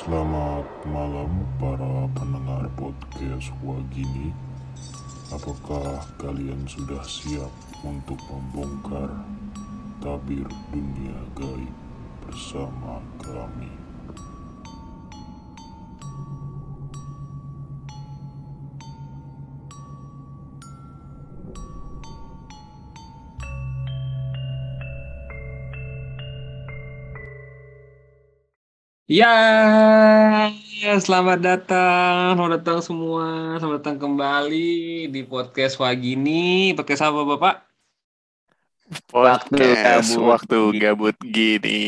Selamat malam para pendengar podcast Wagini. Apakah kalian sudah siap untuk membongkar tabir dunia gaib bersama kami? Ya, selamat datang, selamat datang semua, selamat datang kembali di podcast Wagini. Podcast apa Bapak? Waktu Podcast gabut. waktu gabut gini.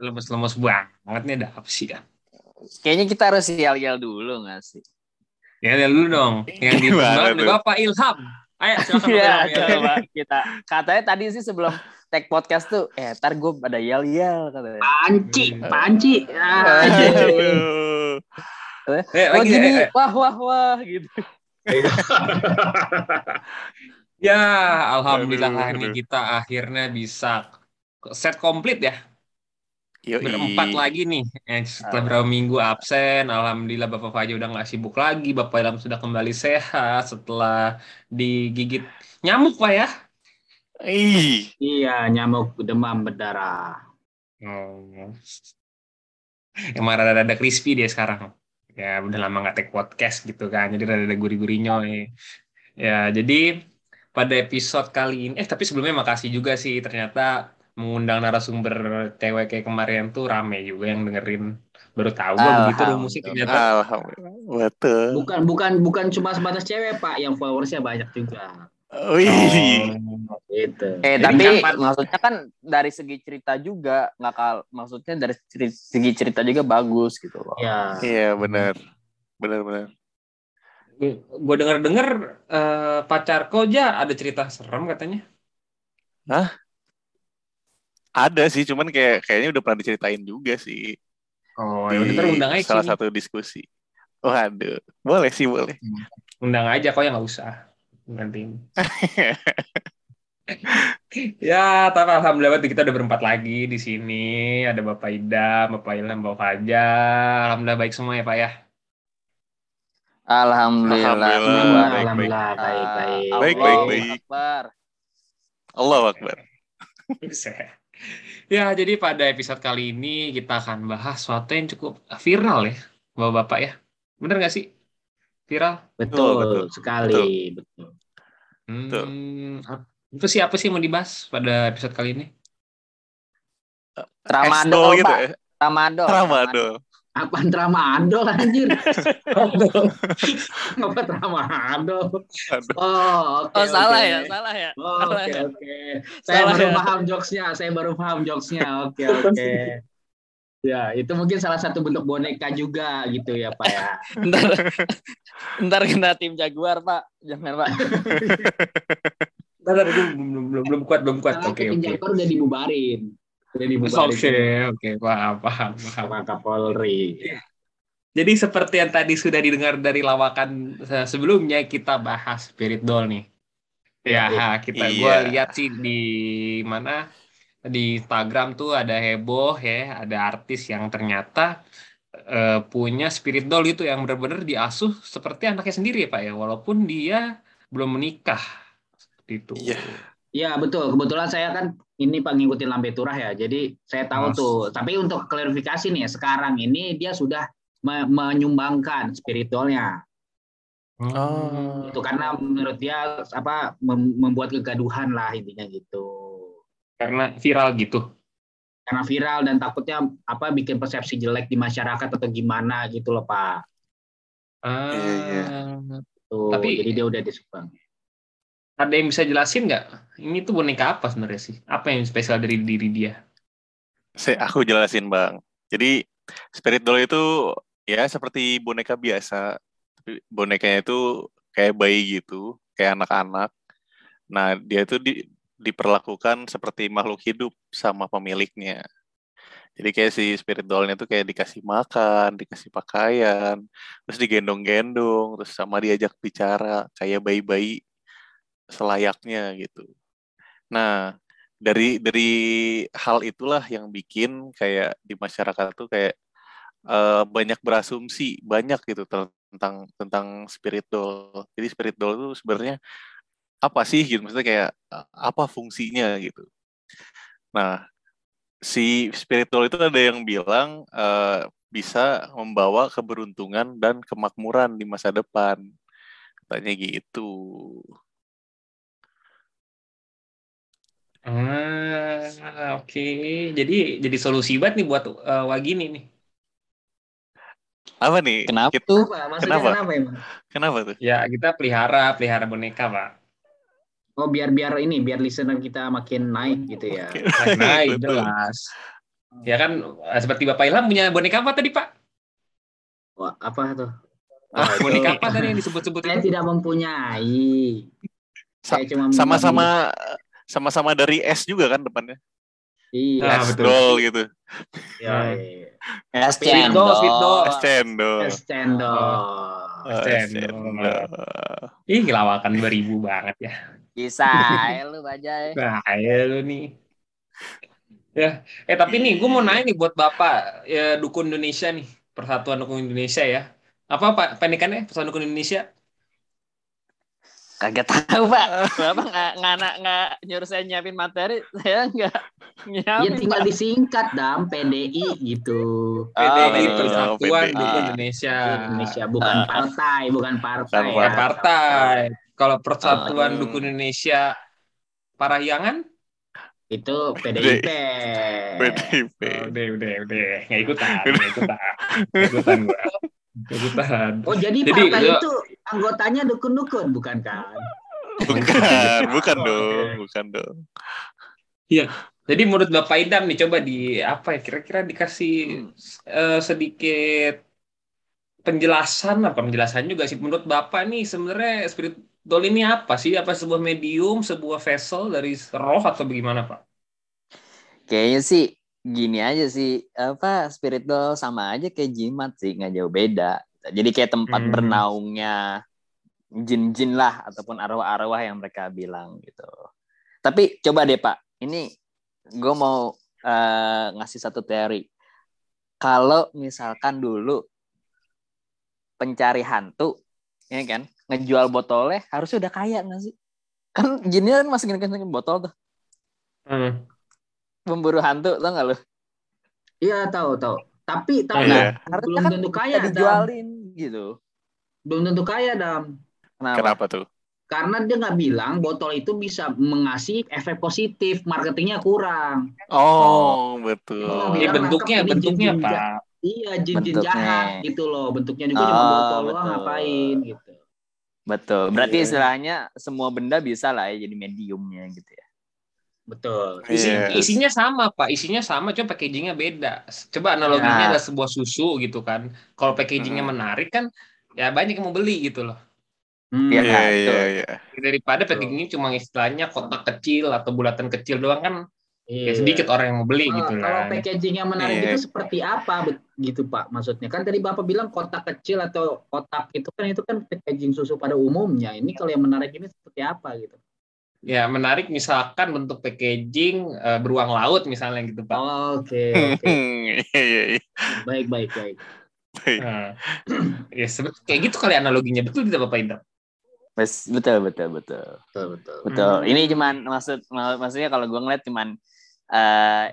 Lemes-lemes banget nih, ada apa sih ya? Kayaknya kita harus yel-yel dulu nggak sih? Ya, lihat dulu dong, yang di? Bapak Ilham. Ayo, silakan Iya, ya. coba kita. Katanya tadi sih sebelum tag podcast tuh, eh ntar gue ada yel-yel katanya. Panci, panci. Ah, Aduh. Eh, Oh lagi, gini, eh, eh. wah wah wah gitu. Ya, alhamdulillah Aduh. nih kita akhirnya bisa set komplit ya. Yoi. Berempat lagi nih. Eh, setelah berapa minggu absen, alhamdulillah Bapak Faja udah nggak sibuk lagi. Bapak Ilham sudah kembali sehat setelah digigit nyamuk Pak ya. Ih, Iya, nyamuk demam berdarah. Oh. Emang rada-rada crispy dia sekarang. Ya udah lama nggak take podcast gitu kan. Jadi rada-rada gurih-gurihnya. Ya jadi pada episode kali ini, eh tapi sebelumnya makasih juga sih ternyata mengundang narasumber cewek kayak kemarin tuh rame juga yang dengerin. Baru tahu gua begitu rumusnya ternyata. alhamdulillah. Betul. Bukan bukan bukan cuma sebatas cewek, Pak, yang followersnya banyak juga. Wih. Oh. Gitu. Eh Jadi tapi kapan- maksudnya kan dari segi cerita juga nggak kal, maksudnya dari ceri- segi cerita juga bagus gitu loh. Ya. Iya benar. Benar-benar. Gue denger-denger eh, pacar kau aja ada cerita serem katanya. Ada sih, cuman kayak kayaknya udah pernah diceritain juga sih Oh, di ya udah undang aja salah sini. satu diskusi. Waduh, boleh sih boleh. Undang aja kok ya nggak usah. Nanti. Ya, tapi alhamdulillah kita udah berempat lagi di sini. Ada Bapak Ida, Bapak Ilham, Bapak Fajar. Alhamdulillah baik semua ya Pak ya. Alhamdulillah. Alhamdulillah. Baik, Alhamdulillah, baik, baik. Baik, baik, Allahu baik. Akbar. Allah Akbar. ya, jadi pada episode kali ini kita akan bahas sesuatu yang cukup viral ya, Bapak-Bapak ya. Bener nggak sih? Viral? Betul, betul. sekali, betul. Hmm, itu sih apa sih yang mau dibahas pada episode kali ini? Tramadol, gitu ya. Tramadol. Tramadol. Apaan tramadol anjir? Apa tramadol? Oh, oke. Oh, salah oke. ya, salah ya. Oh, oke ya. oke. Saya Salah baru ya. paham jokesnya. Saya baru paham jokesnya. Oke oke. Ya, itu mungkin salah satu bentuk boneka juga gitu ya, Pak ya. ntar, ntar kena tim Jaguar, Pak. Jangan, Pak. Gue belum, belum, belum, belum kuat, belum kuat. Karena Oke, tim oke. Jaguar udah dibubarin. Udah Oke, dibubarin oke, paham, paham, paham. sama Kapolri. Jadi seperti yang tadi sudah didengar dari lawakan eh, sebelumnya, kita bahas Spirit Doll nih. Ya, kita Iya. gue lihat sih di mana di Instagram tuh ada heboh ya, ada artis yang ternyata eh, punya Spirit Doll itu yang benar-benar diasuh seperti anaknya sendiri ya Pak ya, walaupun dia belum menikah. Seperti itu. Iya. Ya betul. Kebetulan saya kan ini Pak ngikutin Lambe Turah ya. Jadi saya tahu Mas. tuh. Tapi untuk klarifikasi nih, sekarang ini dia sudah me- menyumbangkan spiritualnya. Oh. Itu karena menurut dia apa mem- membuat kegaduhan lah intinya gitu. Karena viral gitu. Karena viral dan takutnya apa bikin persepsi jelek di masyarakat atau gimana gitu loh Pak. Ah, Iya, iya. Tuh, Tapi- jadi dia udah disumbang. Ada yang bisa jelasin nggak? Ini tuh boneka apa sebenarnya sih? Apa yang spesial dari diri dia? Saya aku jelasin bang. Jadi spirit doll itu ya seperti boneka biasa. Tapi bonekanya itu kayak bayi gitu, kayak anak-anak. Nah dia itu di- diperlakukan seperti makhluk hidup sama pemiliknya. Jadi kayak si spirit dollnya tuh kayak dikasih makan, dikasih pakaian, terus digendong-gendong, terus sama diajak bicara kayak bayi-bayi selayaknya gitu. Nah, dari dari hal itulah yang bikin kayak di masyarakat tuh kayak eh, banyak berasumsi banyak gitu tentang tentang spirit doll. Jadi spirit doll itu sebenarnya apa sih gitu maksudnya kayak eh, apa fungsinya gitu. Nah, si spirit doll itu ada yang bilang eh, bisa membawa keberuntungan dan kemakmuran di masa depan. Katanya gitu. Ah, oke. Jadi jadi solusi banget nih buat eh, Wagini nih. Apa nih? Kenapa Kita- tuh? Apa? Maksudnya Kenapa? kenapa, emang? kenapa tuh? Ya, kita pelihara pelihara boneka, Pak. Oh biar biar ini biar listener kita makin naik gitu ya. Oke. Naik, jelas. Ya kan eh, seperti Bapak Ilham punya boneka apa tadi, Pak? Wah, apa tuh? Ah, Oh, boneka apa tadi yang disebut-sebut Saya itu? tidak mempunyai. Sa- Saya cuma Sama-sama sama-sama dari S juga kan depannya. Iya. Ah, S betul. gitu. Ya, iya. Es sweet doll. cendol. S cendol. Es cendol. Oh, S S cendol. cendol. Ih, lawakan 2000 banget ya. Bisa aja lu bajai. Nah, ya lu nih. Ya, eh tapi nih gue mau nanya nih buat Bapak ya, Dukun Indonesia nih, Persatuan Dukun Indonesia ya. Apa Pak pendidikannya Persatuan Dukun Indonesia? Kagak tahu pak. Bapak nggak nggak nggak- nggak nyuruh saya nyiapin materi, saya nggak Ya nyiapin. tinggal Pak. disingkat dam PDI gitu. PDI betul. Persatuan PDI. Dukun Indonesia. Indonesia bukan Ah. partai, bukan partai. Bukan ya. Partai. Kalau Persatuan Ah. Dukun Indonesia Parahyangan? Itu PDIP. PDIP. Oh, udah, udah, udah. Nggak ikutan, nggak ikutan. Nggak ikutan. Nggak ikutan. Oh jadi, Jadi, partai itu anggotanya dukun-dukun bukan kan? Bukan, bukan Oh, dong, bukan dong. Jadi menurut Bapak Idam nih coba di apa ya kira-kira dikasih eh, sedikit penjelasan apa penjelasan juga sih menurut Bapak nih sebenarnya spirit doll ini apa sih? Apa sebuah medium, sebuah vessel dari roh atau bagaimana Pak? Kayaknya sih gini aja sih apa spirit doll sama aja kayak jimat sih nggak jauh beda. Jadi kayak tempat Hmm. bernaungnya jin-jin lah ataupun arwah-arwah yang mereka bilang gitu. Tapi coba deh Pak, ini gue mau eh, ngasih satu teori. Kalau misalkan dulu pencari hantu, ya kan, ngejual botolnya harusnya udah kaya nggak sih? Kan jinnya kan masih gini botol tuh, Hmm. pemburu hantu, tau nggak lu? Iya tahu tahu. Tapi tapi Iya. Harusnya belum kan tentu kaya dam. dijualin gitu. Belum tentu kaya dam. Kenapa? Kenapa tuh? Karena dia nggak bilang botol itu bisa mengasih efek positif, marketingnya kurang. Oh, betul. Oh, Ini bilang bentuknya bentuknya Pak. Iya jin-jin Bentuknya. jahat gitu loh. Bentuknya juga cuma Oh, botol doang betul. ngapain gitu. Betul. Berarti Iya. istilahnya semua benda bisa lah ya jadi mediumnya gitu ya. Betul. Isi, Yes. Isinya sama Pak, isinya sama, cuma packagingnya beda. Coba analoginya Nah. adalah sebuah susu gitu kan. Kalau packagingnya Hmm. menarik kan, ya banyak yang mau beli gitu loh. Hmm. Iya, Iya, betul. iya, iya. Daripada packagingnya cuma istilahnya kotak kecil atau bulatan kecil doang kan, ya Iya. sedikit orang yang mau beli Kalau- gitu Kalau lah. packaging yang menarik Iya. itu seperti apa gitu Pak maksudnya? Kan tadi Bapak bilang kotak kecil atau kotak itu kan itu kan packaging susu pada umumnya. Ini kalau yang menarik ini seperti apa gitu? Ya menarik misalkan bentuk packaging eh, beruang laut misalnya gitu Pak. Oke, oke. Iya, iya, iya. Baik, baik, baik. Baik. Nah, ya sebe- kayak gitu kali analoginya betul tidak Bapak Indra? Betul, betul, betul. Betul, betul. Betul. Hmm. Ini cuman maksud mak- maksudnya kalau gue ngeliat cuman eh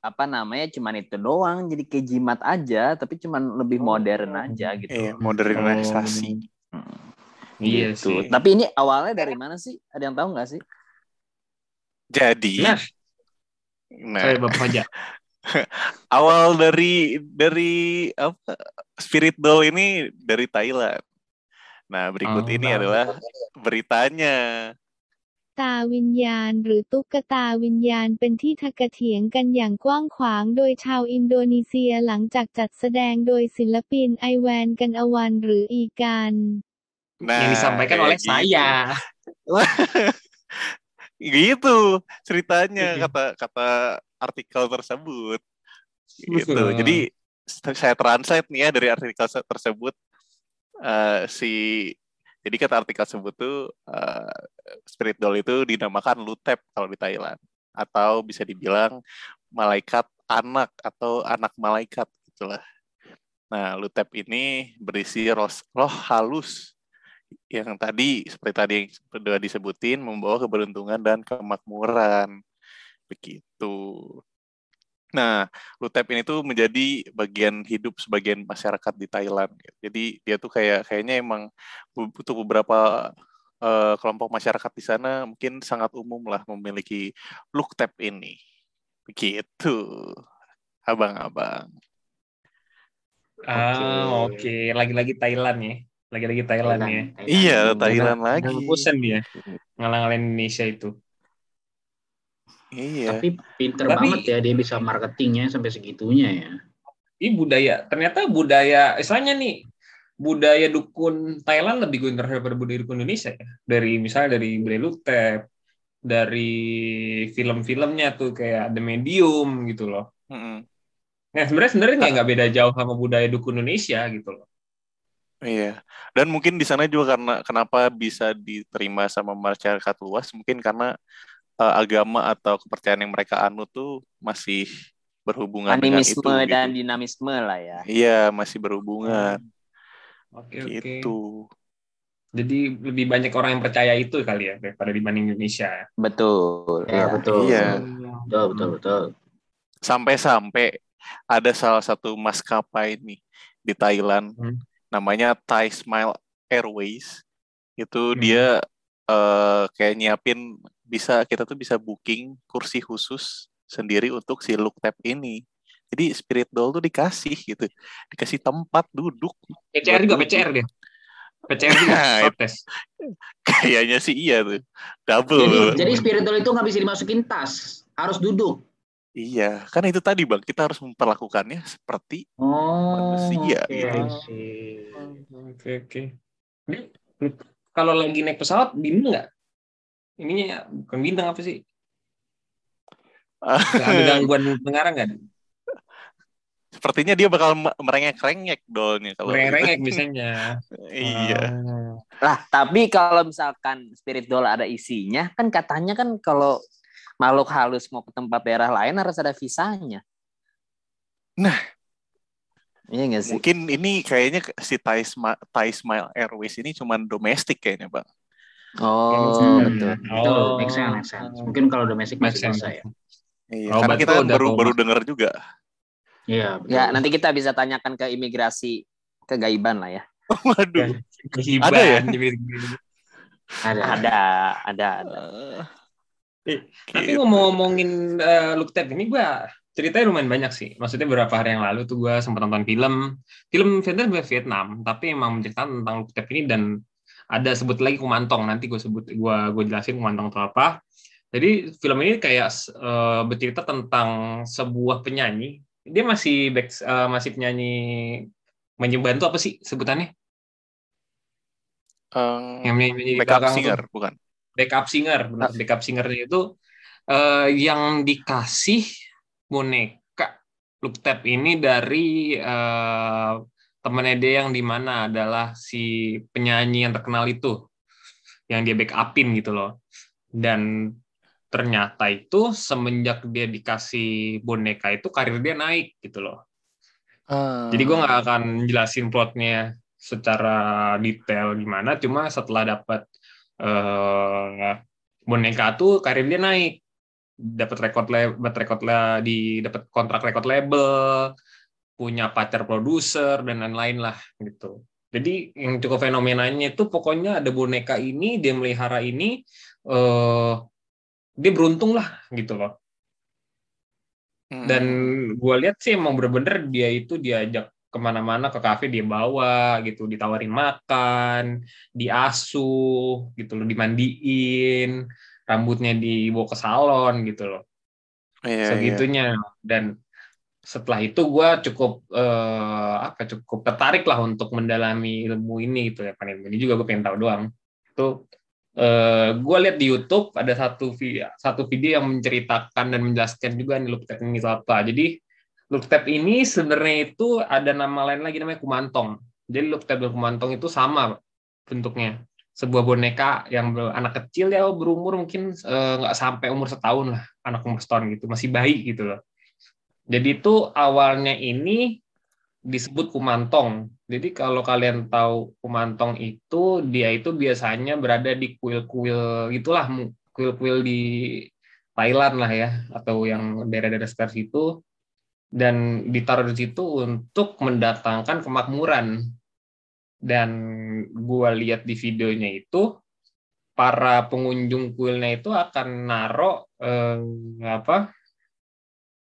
apa namanya cuman itu doang jadi kayak jimat aja tapi cuman lebih Oh. modern aja gitu. Iya, modernisasi. Hmm. Iya Gitu. sih. Tapi ini awalnya dari mana sih? Ada yang tahu nggak sih? Jadi, Nah, nah, saya Bapak aja. awal dari dari apa spirit doll ini dari Thailand. Nah, berikut Oh. ini adalah beritanya. ตาวิญญาณหรือตุ๊กตาวิญญาณเป็นที่ทกเถียงกันอย่างกว้างขวางโดยชาวอินโดนีเซียหลังจากจัดแสดงโดยศิลปินไอแวนกันอวันหรืออีกัน Nah, yang disampaikan oleh gitu. saya. gitu ceritanya Iya. kata kata artikel tersebut. Gitu. Betul. Jadi saya translate nih ya dari artikel se- tersebut eh, si jadi kata artikel tersebut tuh eh, spirit doll itu dinamakan lutep kalau di Thailand atau bisa dibilang malaikat anak atau anak malaikat gitulah. Nah, Lutep ini berisi roh, roh halus yang tadi seperti tadi yang sudah disebutin membawa keberuntungan dan kemakmuran. Begitu. Nah, Lutep ini tuh menjadi bagian hidup sebagian masyarakat di Thailand. Jadi dia tuh kayak kayaknya emang untuk beberapa uh, kelompok masyarakat di sana mungkin sangat umum lah memiliki Lutep ini. Begitu, abang-abang. Ah, oke. Okay. Lagi-lagi Thailand ya. Lagi-lagi Thailand, Thailand ya. Thailand. Iya, Thailand lagi. Bosan dia ngalang-ngalain Indonesia itu. Iya. Tapi pinter Tapi, banget ya dia bisa marketingnya sampai segitunya ya. Ini budaya, ternyata budaya, istilahnya nih, budaya dukun Thailand lebih gue daripada budaya dukun Indonesia ya. Dari misalnya dari Brelutep, dari film-filmnya tuh kayak The Medium gitu loh. Mm -hmm. Nah sebenarnya sebenarnya nggak beda jauh sama budaya dukun Indonesia gitu loh. Iya, dan mungkin di sana juga karena kenapa bisa diterima sama masyarakat luas, mungkin karena uh, agama atau kepercayaan yang mereka anut tuh masih berhubungan Animisme dengan itu. dan gitu. dinamisme lah ya. Iya, masih berhubungan. Oke, gitu. oke. Jadi lebih banyak orang yang percaya itu kali ya daripada dibanding Indonesia. Betul. Ya, ya. betul. Iya. Betul, betul, betul. Sampai-sampai ada salah satu maskapai nih di Thailand hmm. Namanya Thai Smile Airways itu hmm. dia uh, kayak nyiapin bisa kita tuh bisa booking kursi khusus sendiri untuk si look tap ini. Jadi spirit doll tuh dikasih gitu dikasih tempat duduk PCR juga PCR dia. PCR juga nah, kayaknya sih iya tuh. Double. Jadi, jadi spirit doll itu nggak bisa dimasukin tas harus duduk Iya, kan itu tadi bang, kita harus memperlakukannya seperti oh, manusia. Okay, gitu. Oke oke. Kalau lagi naik pesawat bintang nggak? Ininya bukan bintang apa sih? ada gangguan pengarang nggak? Sepertinya dia bakal merengek-rengek dolnya kalau merengek gitu. misalnya. iya. Lah, tapi kalau misalkan spirit doll ada isinya, kan katanya kan kalau makhluk halus mau ke tempat daerah lain harus ada visanya. Nah, Iya gak sih? Mungkin ini kayaknya si Thai, Sma Thai Smile Airways ini cuma domestik kayaknya, Bang. Oh, hmm. betul. Oh. make sense, make sense. Mungkin kalau domestik masih bisa ya. Iya, oh, karena kita baru baru dengar juga. Iya, Ya, nanti kita bisa tanyakan ke imigrasi kegaiban lah ya. Waduh. ada ya? Ada. Ada, ada, ada. Eh, tapi ngomong-ngomongin uh, look tab ini gue ceritanya lumayan banyak sih. Maksudnya beberapa hari yang lalu tuh gue sempat nonton film, film Vietnam Vietnam, tapi emang menceritakan tentang look tab ini dan ada sebut lagi kumantong. Nanti gue sebut, gue gue jelasin kumantong itu apa. Jadi film ini kayak uh, bercerita tentang sebuah penyanyi. Dia masih back, uh, masih penyanyi menyembantu apa sih sebutannya? Um, yang menyanyi backup singer, tuh. bukan? Backup singer benar ah. backup singernya itu uh, yang dikasih boneka look tab ini dari uh, temannya dia yang di mana adalah si penyanyi yang terkenal itu yang dia backupin gitu loh dan ternyata itu semenjak dia dikasih boneka itu karir dia naik gitu loh uh. jadi gue nggak akan jelasin plotnya secara detail gimana cuma setelah dapat uh, boneka tuh karir dia naik. Dapat record label record di dapat kontrak record label punya pacar produser dan lain-lain lah gitu. Jadi yang cukup fenomenanya itu pokoknya ada boneka ini dia melihara ini uh, dia beruntung lah gitu loh. Dan hmm. gue lihat sih emang bener-bener dia itu diajak ke mana-mana ke kafe dia bawa gitu. Ditawarin makan diasuh gitu loh. Dimandiin rambutnya dibawa ke salon gitu loh. Iya, segitunya. Iya. dan setelah itu gue cukup eh, apa cukup tertarik lah untuk mendalami ilmu ini gitu ya kan ini juga gue pengen tahu doang. Itu eh, gue lihat di YouTube ada satu video satu video yang menceritakan dan menjelaskan juga nih loop teknik itu apa. Jadi look tab ini sebenarnya itu ada nama lain lagi namanya kumantong. Jadi look tab dan kumantong itu sama bentuknya. Sebuah boneka yang anak kecil ya berumur mungkin eh, nggak sampai umur setahun lah, anak umur setahun gitu, masih bayi gitu loh. Jadi itu awalnya ini disebut kumantong. Jadi kalau kalian tahu kumantong itu dia itu biasanya berada di kuil-kuil itulah mu- kuil-kuil di Thailand lah ya atau yang daerah-daerah sekitar situ dan ditaruh di situ untuk mendatangkan kemakmuran. Dan gua lihat di videonya itu para pengunjung kuilnya itu akan naro eh, apa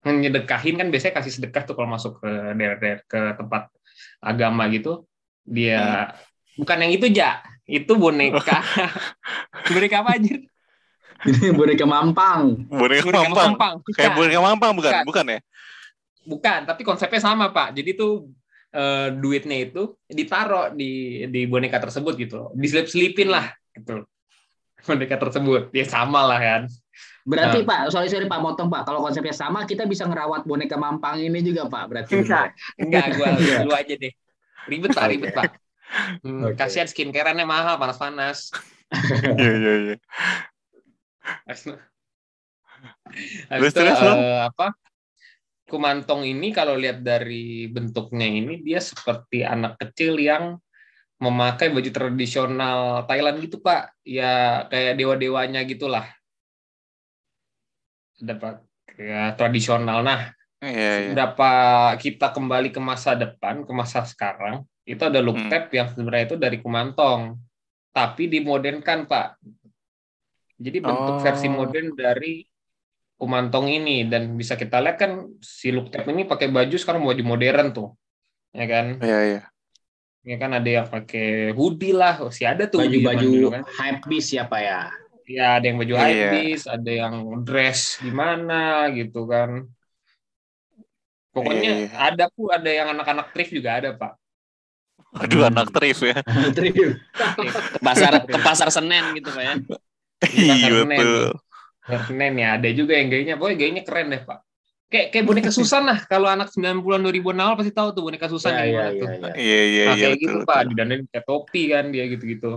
menyedekahin kan biasanya kasih sedekah tuh kalau masuk ke daerah-daerah ke tempat agama gitu dia bukan yang itu ja itu boneka boneka apa anjir Ini boneka mampang. Boneka boneka mampang. mampang Kayak boneka mampang bukan? Bukan. Bukan ya? Bukan tapi konsepnya sama pak jadi tuh eh, duitnya itu ditaruh di di boneka tersebut gitu diselip selipin lah gitu boneka tersebut ya sama lah kan Berarti Nah. Pak, sorry sorry Pak motong Pak. Kalau konsepnya sama, kita bisa ngerawat boneka mampang ini juga Pak. Berarti. Enggak. enggak gua Iya. lu aja deh ribet pak ribet pak Hmm, Oke. kasihan skincareannya mahal panas-panas Iya iya iya. Terus, terus, eh, apa? Kumantong ini kalau lihat dari bentuknya ini dia seperti anak kecil yang memakai baju tradisional Thailand gitu Pak. Ya kayak dewa-dewanya gitulah. Dapat ya, tradisional. Nah, Iya iya. berapa kita kembali ke masa depan, ke masa sekarang, itu ada look Hmm. tape yang sebenarnya itu dari Kumantong, tapi dimodernkan Pak. Jadi bentuk Oh. versi modern dari Kumantong ini dan bisa kita lihat kan si look tape ini pakai baju sekarang baju modern tuh, ya kan? Iya iya. Ya kan ada yang pakai hoodie lah, oh, si ada tuh Baju-baju kan. hype beast ya Pak ya. Ya ada yang baju Iya. hypebeast, ada yang dress gimana gitu kan. Pokoknya Iya, iya. ada pun ada yang anak-anak thrift juga ada pak. Aduh Hmm. anak trif ya. Trip. Ke pasar ke pasar Senen gitu Pak ya. Iya Senen. Senin ya ada juga yang gayanya, pokoknya gayanya keren deh pak. Kayak kayak boneka Susan lah. Kalau anak 90-an 2000-an awal pasti tahu tuh boneka Susan Ya, yang ya, gimana ya, tuh. ya. Iya iya Nah, iya kayak betul. gitu pak, didandanin kayak topi kan dia gitu-gitu.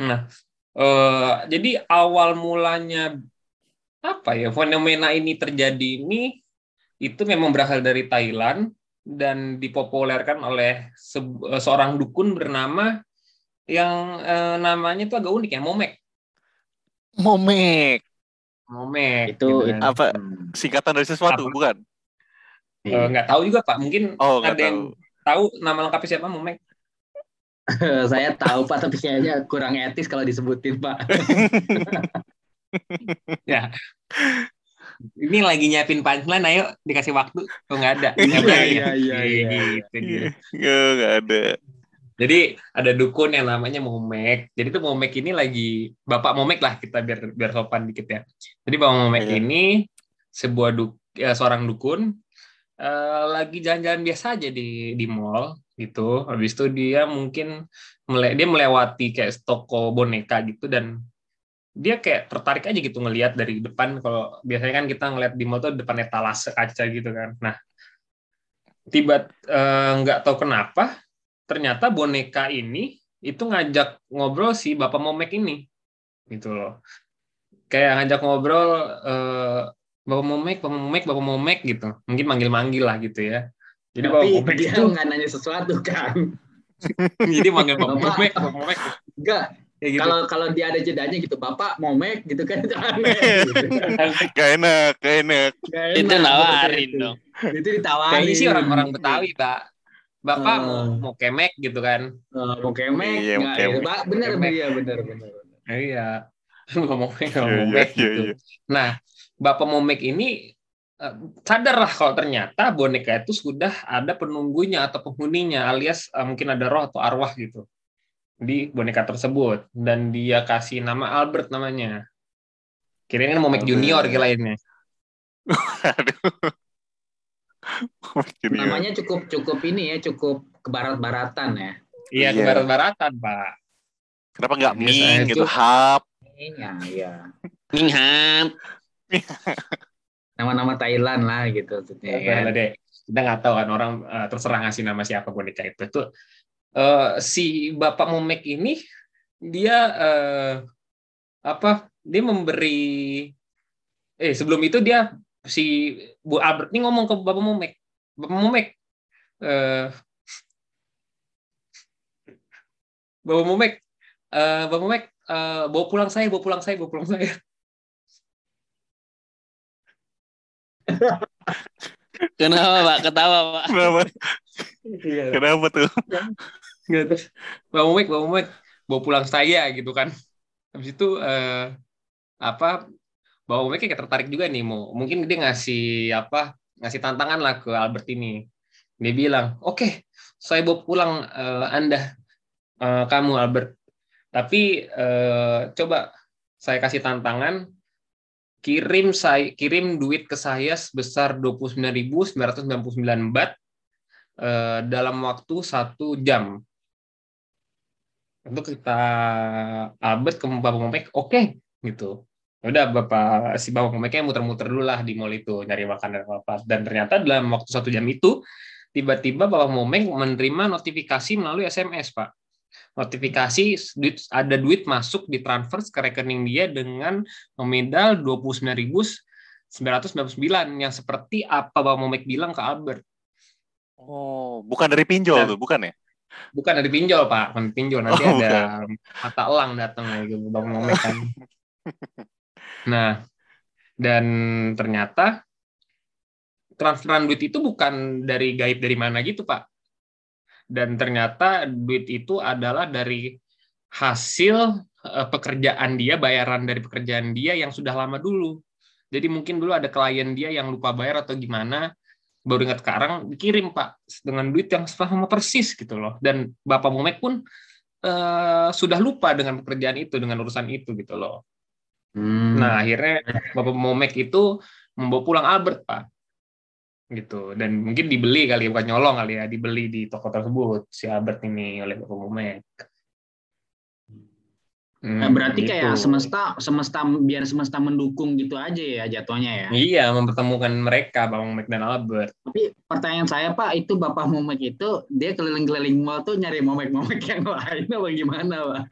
Nah, eh, jadi awal mulanya apa ya fenomena ini terjadi ini itu memang berasal dari Thailand dan dipopulerkan oleh se- eh, seorang dukun bernama yang eh, namanya itu agak unik ya, Momek. Momek. Momek. Itu, gitu kan. Apa Hmm. singkatan dari sesuatu Apa? bukan? Eh, nggak tahu juga Pak, mungkin Oh nggak ada yang tahu. tahu nama lengkapnya siapa Momek? Saya tahu Pak, tapi kayaknya kurang etis kalau disebutin Pak. Ini lagi nyiapin punchline, ayo dikasih waktu. Oh nggak ada. Iya, ya? iya, iya, iya. Gitu dia. Nggak nggak ada. Jadi ada dukun yang namanya Momek. Jadi tuh Momek ini lagi Bapak Momek lah kita biar biar sopan dikit ya. Jadi Bapak Momek Iya. ini sebuah duk, ya, seorang dukun eh, lagi jalan-jalan biasa aja di di mall gitu. Habis itu dia mungkin mele- dia melewati kayak toko boneka gitu dan dia kayak tertarik aja gitu ngelihat dari depan kalau biasanya kan kita ngelihat di mall tuh depan etalase kaca gitu kan. Nah, tiba eh, nggak tahu kenapa ternyata boneka ini itu ngajak ngobrol si Bapak Momek ini. Gitu loh. Kayak ngajak ngobrol eh, Bapak Momek, Bapak Momek, Bapak Momek gitu. Mungkin manggil-manggil lah gitu ya. Jadi Bapak Tapi Momek dia itu nggak nanya sesuatu kan. jadi manggil Bapak Bapak. Momek, Bapak Momek Enggak. ya gitu. Kalau kalau dia ada jedanya gitu, Bapak momek gitu kan itu aneh. gitu. Gak enak, gak enak. Itu enak, nawarin gitu. dong. Itu ditawarin. Kayaknya sih orang-orang Betawi, Pak. Bapak Eh. mau mau kemek gitu kan. Eh, mau kemek, Iya, mau kemek. bener Kemek. iya bener bener. Iya. Ngomongnya Iya, ngomong iya, iya, gitu. iya. Nah, Bapak Momek ini eh, sadar lah kalau ternyata boneka itu sudah ada penunggunya atau penghuninya alias mungkin ada roh atau arwah gitu di boneka tersebut dan dia kasih nama Albert namanya. Kirain kan Momek Albert. Junior kirainnya. Aduh. Ya. Namanya cukup cukup ini ya, cukup ke barat-baratan ya. Iya, ke Iya. barat-baratan, Pak. Kenapa nggak Ming gitu, tuh- Hap? Iya, iya. Mingham. Nama-nama Thailand lah gitu Ya, kan. deh. Kita nggak tahu kan orang eh, terserah ngasih nama siapa boneka itu. Itu eh, si Bapak Momek ini dia eh, apa? Dia memberi eh sebelum itu dia si Bu Albert ini ngomong ke Bapak Momek. Bapak Momek, eh Bapak Momek, eh Bapak Momek, eh, bawa pulang saya, bawa pulang saya, bawa pulang saya. Kenapa Pak? Ketawa Pak. Kenapa? Iya. Kenapa tuh? gitu. Bapak Momek, Bapak Momek, bawa pulang saya gitu kan. Habis itu eh, apa Bapak Momek kayak tertarik juga nih mau mungkin dia ngasih apa ngasih tantangan lah ke Albert ini. Dia bilang, oke, saya bawa pulang eh, Anda, eh, kamu Albert. Tapi eh, coba saya kasih tantangan, kirim saya kirim duit ke saya sebesar 29.999 bat eh, dalam waktu satu jam. Untuk kita Albert ke Bapak Momek, oke gitu. Ya Udah Bapak si Bapak Momeknya muter-muter dulu lah di mall itu nyari makanan apa dan ternyata dalam waktu satu jam itu tiba-tiba Bapak Momek menerima notifikasi melalui SMS Pak. Notifikasi duit, ada duit masuk di transfer ke rekening dia dengan nominal 29.999 yang seperti apa Bapak Momek bilang ke Albert. Oh, bukan dari pinjol tuh, bukan ya? Bukan dari pinjol Pak, bukan pinjol nanti Oh, ada mata elang datang lagi Bang Momek kan. Nah, dan ternyata transferan duit itu bukan dari gaib dari mana gitu Pak. Dan ternyata duit itu adalah dari hasil eh, pekerjaan dia, bayaran dari pekerjaan dia yang sudah lama dulu. Jadi mungkin dulu ada klien dia yang lupa bayar atau gimana, baru ingat sekarang dikirim Pak dengan duit yang sama persis gitu loh. Dan Bapak Momek pun eh, sudah lupa dengan pekerjaan itu, dengan urusan itu gitu loh. Hmm. Nah, akhirnya Bapak Momek itu membawa pulang Albert, Pak. Gitu. Dan mungkin dibeli kali, bukan nyolong kali ya, dibeli di toko tersebut si Albert ini oleh Bapak Momek. Hmm, Nah, berarti gitu. kayak semesta semesta biar semesta mendukung gitu aja ya jatuhnya ya. Iya, mempertemukan mereka, Bapak Momek dan Albert. Tapi pertanyaan saya Pak, itu Bapak Momek itu dia keliling-keliling mall tuh nyari momek-momek yang lain apa gimana Pak?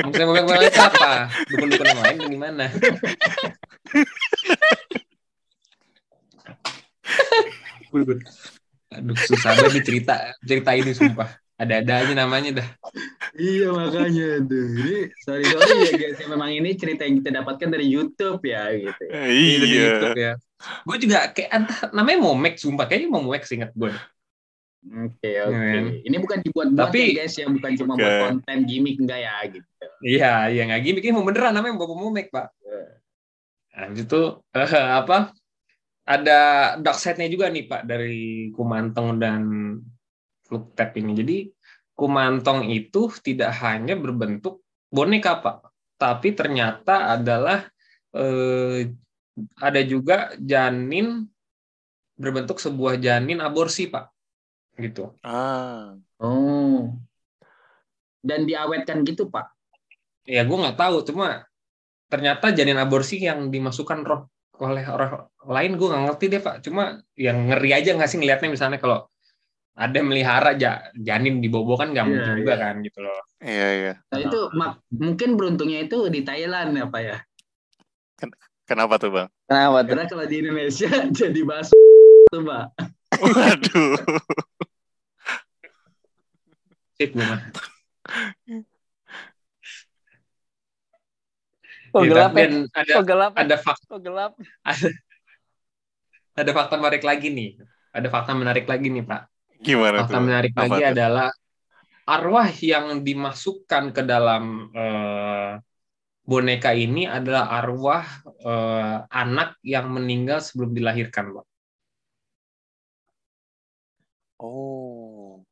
Maksudnya Momek Momek itu apa? Dukun-dukun yang lain gimana? Aduh, susah banget cerita cerita ini sumpah. Ada-ada aja namanya dah. Iya makanya tuh. Ini sorry sorry ya guys, ya, memang ini cerita yang kita dapatkan dari YouTube ya gitu. ya. Eh, Iya. di Iya. YouTube ya. Gue juga kayak entah, namanya Momek sumpah kayaknya Momek seingat gue. Oke oke. Iya. Ini bukan dibuat-buat Tapi- ya guys ya, bukan cuma buat Bukan. konten gimmick enggak ya gitu. Iya, iya nggak gini, ini mau beneran namanya Bapak Momek pak. Nah, itu eh, apa? Ada dark side-nya juga nih pak dari Kumantong dan Fluktet ini. Jadi Kumantong itu tidak hanya berbentuk boneka pak, tapi ternyata adalah eh, ada juga janin berbentuk sebuah janin aborsi pak, gitu. Ah. Oh. Dan diawetkan gitu Pak. ya gue nggak tahu cuma ternyata janin aborsi yang dimasukkan roh oleh orang lain gue nggak ngerti deh pak cuma yang ngeri aja nggak sih ngelihatnya misalnya kalau ada melihara ja, janin di bobo kan nggak Iya, mungkin juga iya. kan gitu loh Iya, iya. Nah, itu mak- mungkin beruntungnya itu di Thailand ya Pak ya. Kenapa tuh, Bang? Kenapa tuh? Karena kalau di Indonesia jadi bahas tuh Pak. Waduh. sip gue mah Kok Ya, gelap ya? ada Kok gelap ya? ada fakta Kok gelap? ada fakta menarik lagi nih ada fakta menarik lagi nih pak Gimana fakta tuh? menarik Apa lagi tuh? adalah arwah yang dimasukkan ke dalam eh, boneka ini adalah arwah eh, anak yang meninggal sebelum dilahirkan, Pak. Oh.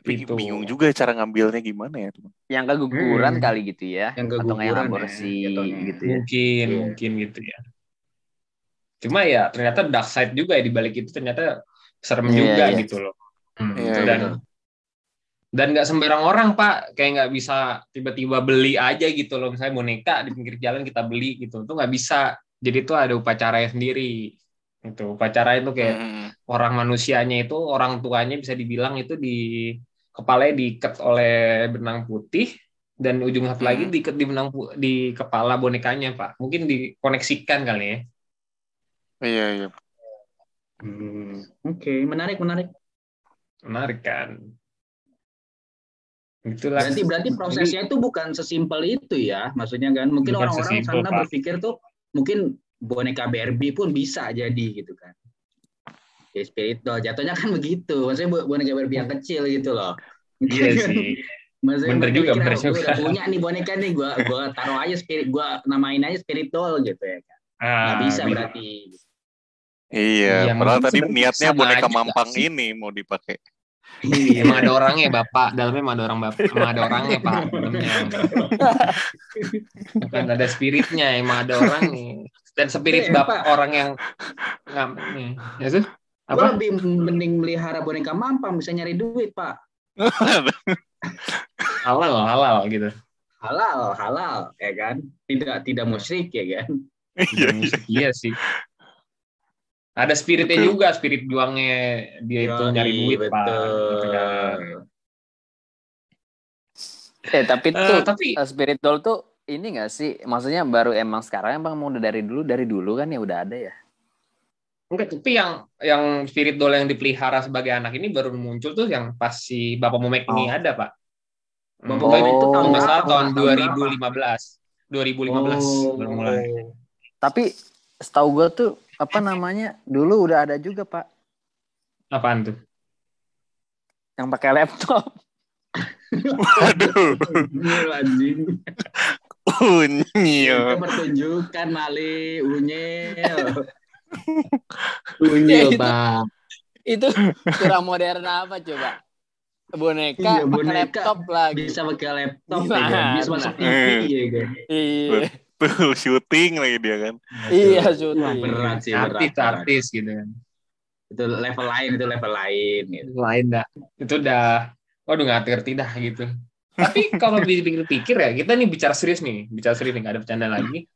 Tapi Itu. bingung juga cara ngambilnya gimana ya, teman. Yang keguguran Hmm. kali gitu ya. Yang Atau nggak yang keguguran ya, aborsi jatuhnya. gitu ya. Mungkin, Iya. mungkin gitu ya. Cuma ya ternyata dark side juga ya di balik itu ternyata serem Iya, juga iya. gitu loh. Hmm, Iya, dan iya. dan nggak sembarang orang pak kayak nggak bisa tiba-tiba beli aja gitu loh misalnya boneka di pinggir jalan kita beli gitu itu nggak bisa jadi itu ada upacaranya sendiri itu upacara itu kayak Hmm. orang manusianya itu orang tuanya bisa dibilang itu di kepalanya diikat oleh benang putih dan ujung satu lagi Hmm. diikat di benang di kepala bonekanya pak mungkin dikoneksikan kali ya Iya, iya. Hmm, Oke, menarik menarik. menarik kan. Itulah. Berarti berarti prosesnya itu bukan sesimpel itu ya, maksudnya kan. Mungkin orang-orang sana Pak. berpikir tuh mungkin boneka Barbie pun bisa jadi gitu kan. Ya spirit doll jatuhnya kan begitu. Maksudnya boneka Barbie yang kecil gitu loh. Iya sih. Maksudnya Bener juga, bener "Oh, juga." udah punya nih boneka nih, gua gua taruh aja spirit, gua namain aja spirit doll gitu ya kan. Ah, bisa bi- berarti. Iya, Iya, padahal tadi niatnya boneka aja mampang sih? ini mau dipakai. Iya. Emang ada orangnya bapak, dalamnya emang ada orang bapak, emang ada orangnya pak, dalamnya. Bukan ada spiritnya, emang ada orangnya. Dan spirit Eh, bapak Pak. orang yang nggak, nih, ya tuh Gua apa? lebih mending melihara boneka mampang bisa nyari duit, Pak. Halal, halal gitu. Halal, halal, ya kan? Tidak tidak musyrik ya kan? Iya, Iya, musik, iya sih. Ada spiritnya Betul. juga, spirit juangnya dia itu Yoi, nyari duit pak. Gitu kan. betul. Eh tapi tuh tapi eh, spirit doll tuh ini gak sih? Maksudnya baru emang sekarang emang mau udah dari dulu dari dulu kan ya udah ada ya. enggak, tapi yang yang spirit doll yang dipelihara sebagai anak ini baru muncul tuh yang pas si Bapak Momek ini Oh. ada pak. Bapak. Momek itu tahun Kalau nggak berapa, salah tahun Pak? Tahun berapa? 2015. 2015 Oh. baru mulai. Tapi setahu gue tuh apa namanya dulu udah ada juga pak Apaan tuh? yang pakai laptop. Aduh, Unyil, anjing. unyil. Itu pertunjukan Mali, unyil. Unyil, Pak. Itu kurang modern apa coba? Boneka Iya, pakai boneka laptop lagi. Bisa pakai laptop, ya bisa masuk TV Eh. ya kan? Iya, Tuh, syuting lagi dia kan. iya syuting. berat sih, berat. Artis, berat. artis gitu kan. Itu level lain, itu level lain. Gitu. Lain dah. Itu udah waduh nggak ngerti dah gitu. Tapi kalau dipikir-pikir ya, kita nih bicara serius nih, bicara serius nih, nggak ada bercanda lagi.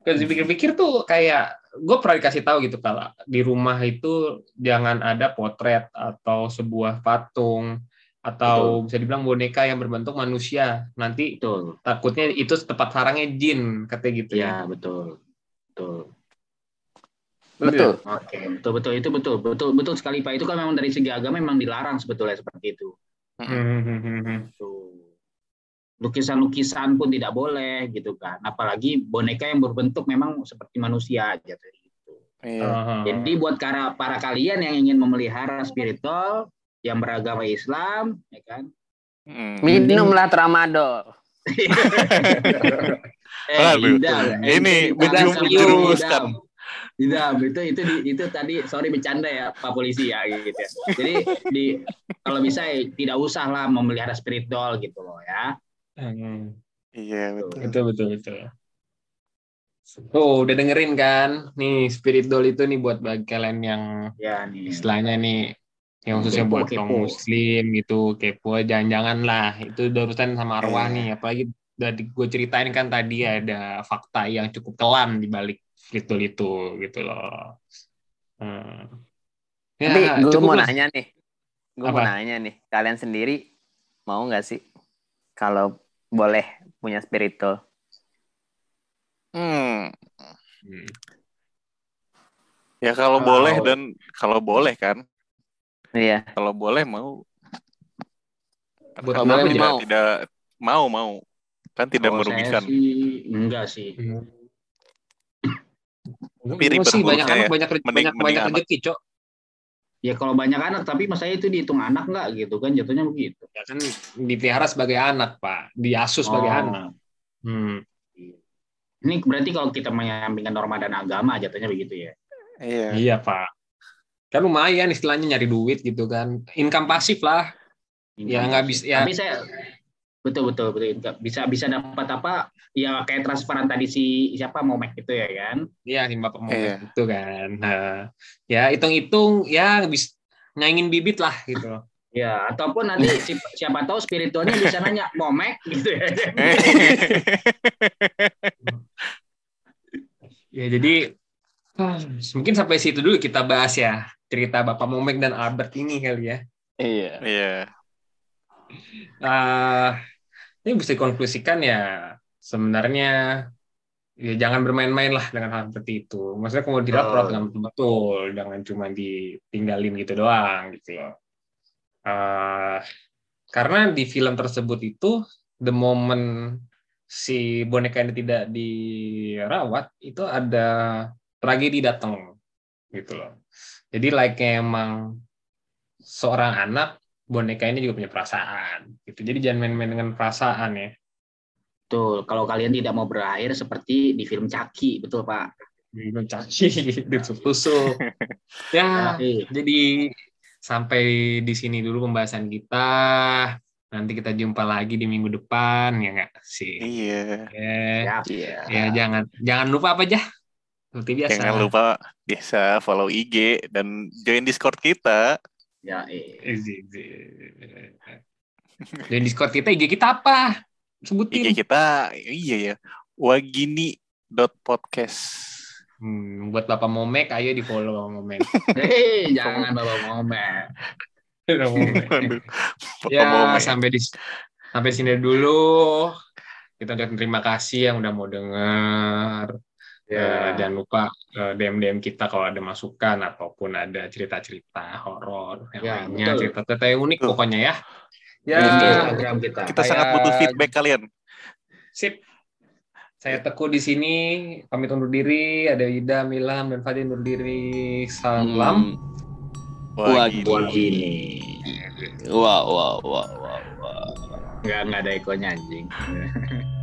Kalau dipikir-pikir tuh kayak gue pernah dikasih tahu gitu kalau di rumah itu jangan ada potret atau sebuah patung atau bisa dibilang boneka yang berbentuk manusia. Nanti Betul. takutnya itu tempat sarangnya jin katanya gitu Ya, ya. betul. Betul. Betul. Oke, betul betul itu betul betul betul sekali Pak. Itu kan memang dari segi agama memang dilarang sebetulnya seperti itu. Hmm, hmm, hmm. Lukisan-lukisan pun tidak boleh gitu kan. Apalagi boneka yang berbentuk memang seperti manusia gitu. Iya. Ah, Jadi buat para para kalian yang ingin memelihara spiritual yang beragama Islam, ya kan? Hmm. Minumlah tramadol. eh, Aduh. Ini Idam, menjum- idam, menjerumuskan. Idam, itu itu itu tadi sorry bercanda ya Pak polisi ya gitu ya. Jadi di kalau bisa ya, tidak usah lah memelihara spirit doll gitu loh ya. Hmm. Iya, betul. Betul betul betul. Oh, udah dengerin kan? Nih spirit doll itu nih buat bagi kalian yang Ya nih. istilahnya nih yang khususnya Kepo, buat kepo. kaum muslim gitu, kepo jangan-jangan lah itu udah urusan sama arwah Iya. nih, apalagi udah gue ceritain kan tadi ada fakta yang cukup kelam di balik doll itu gitu loh. Hmm. Ya, Tapi gue cukup mau nanya nih. Gue mau Apa? nanya nih. Kalian sendiri mau nggak sih kalau boleh punya spiritual? Hmm. Hmm. Ya kalau Kalau- boleh dan kalau boleh kan, Iya. kalau boleh mau. Buat Kalau boleh tidak, Mau? tidak mau mau kan tidak Kalau saya merugikan. sih enggak sih. Tapi ribet sih banyak anak ya. banyak Mending- banyak mending banyak rezeki, Cok. Ya kalau banyak anak tapi mas saya itu dihitung anak enggak gitu kan jatuhnya begitu. Ya kan dipelihara sebagai anak, Pak. Diasuh sebagai Oh. anak. Hmm. Ini berarti kalau kita menyampingkan norma dan agama jatuhnya begitu ya. Iya. Iya, Pak. Kan lumayan istilahnya nyari duit gitu kan. Income pasif lah. Ya, nggak bisa- ya. Tapi saya betul betul betul bisa bisa dapat apa ya kayak transferan tadi si siapa Momek itu ya kan. Iya, si Bapak mau Iya. gitu kan. Nah, ya hitung-hitung ya bisa nyaingin bibit lah gitu. Ya, ataupun nanti si- siapa tahu spiritualnya bisa nanya Momek gitu ya. Ya, jadi mungkin sampai situ dulu kita bahas ya cerita Bapak Momek dan Albert ini kali ya. Iya. Iya. Ah, ini bisa dikonklusikan ya sebenarnya ya jangan bermain-main lah dengan hal seperti itu. Maksudnya kalau dirawat Betul. dengan betul-betul, jangan cuma ditinggalin gitu doang gitu loh. Eh, karena di film tersebut itu the moment si boneka ini tidak dirawat itu ada tragedi datang gitu loh. Jadi like emang seorang anak boneka ini juga punya perasaan gitu. Jadi jangan main-main dengan perasaan ya. Betul. Kalau kalian tidak mau berakhir seperti di film Caki, betul Pak. Minum caci, ditusuk-tusuk. Ya, jadi sampai di sini dulu pembahasan kita. Nanti kita jumpa lagi di minggu depan ya nggak sih? Iya. Ya, Siap. Iya. ya jangan jangan lupa apa aja seperti biasa. Jangan lupa biasa follow IG dan join Discord kita. Ya, eh. Ezi, ezi. Dan Discord kita IG kita apa? Sebutin. IG kita iya ya. Wagini.podcast. Hmm, buat Bapak Momek, ayo di follow Bapak Momek. Hei, jangan. Bapak Momek. Ya Momek. sampai di sampai sini dulu kita ucapkan terima kasih yang udah mau dengar Eh, jangan lupa eh, DM DM kita kalau ada masukan ataupun ada cerita cerita horor yang Ya, lainnya betul. cerita cerita yang unik Betul. pokoknya ya ya Di Instagram kita. Kita Kayak- sangat butuh feedback kalian. sip saya Teguh di sini pamit undur diri ada Ida Milam dan Fadil undur diri salam Hmm. Wah. Buat gini. Wah, wah, wah, wah, wah. Nggak, nggak ada ekonya anjing.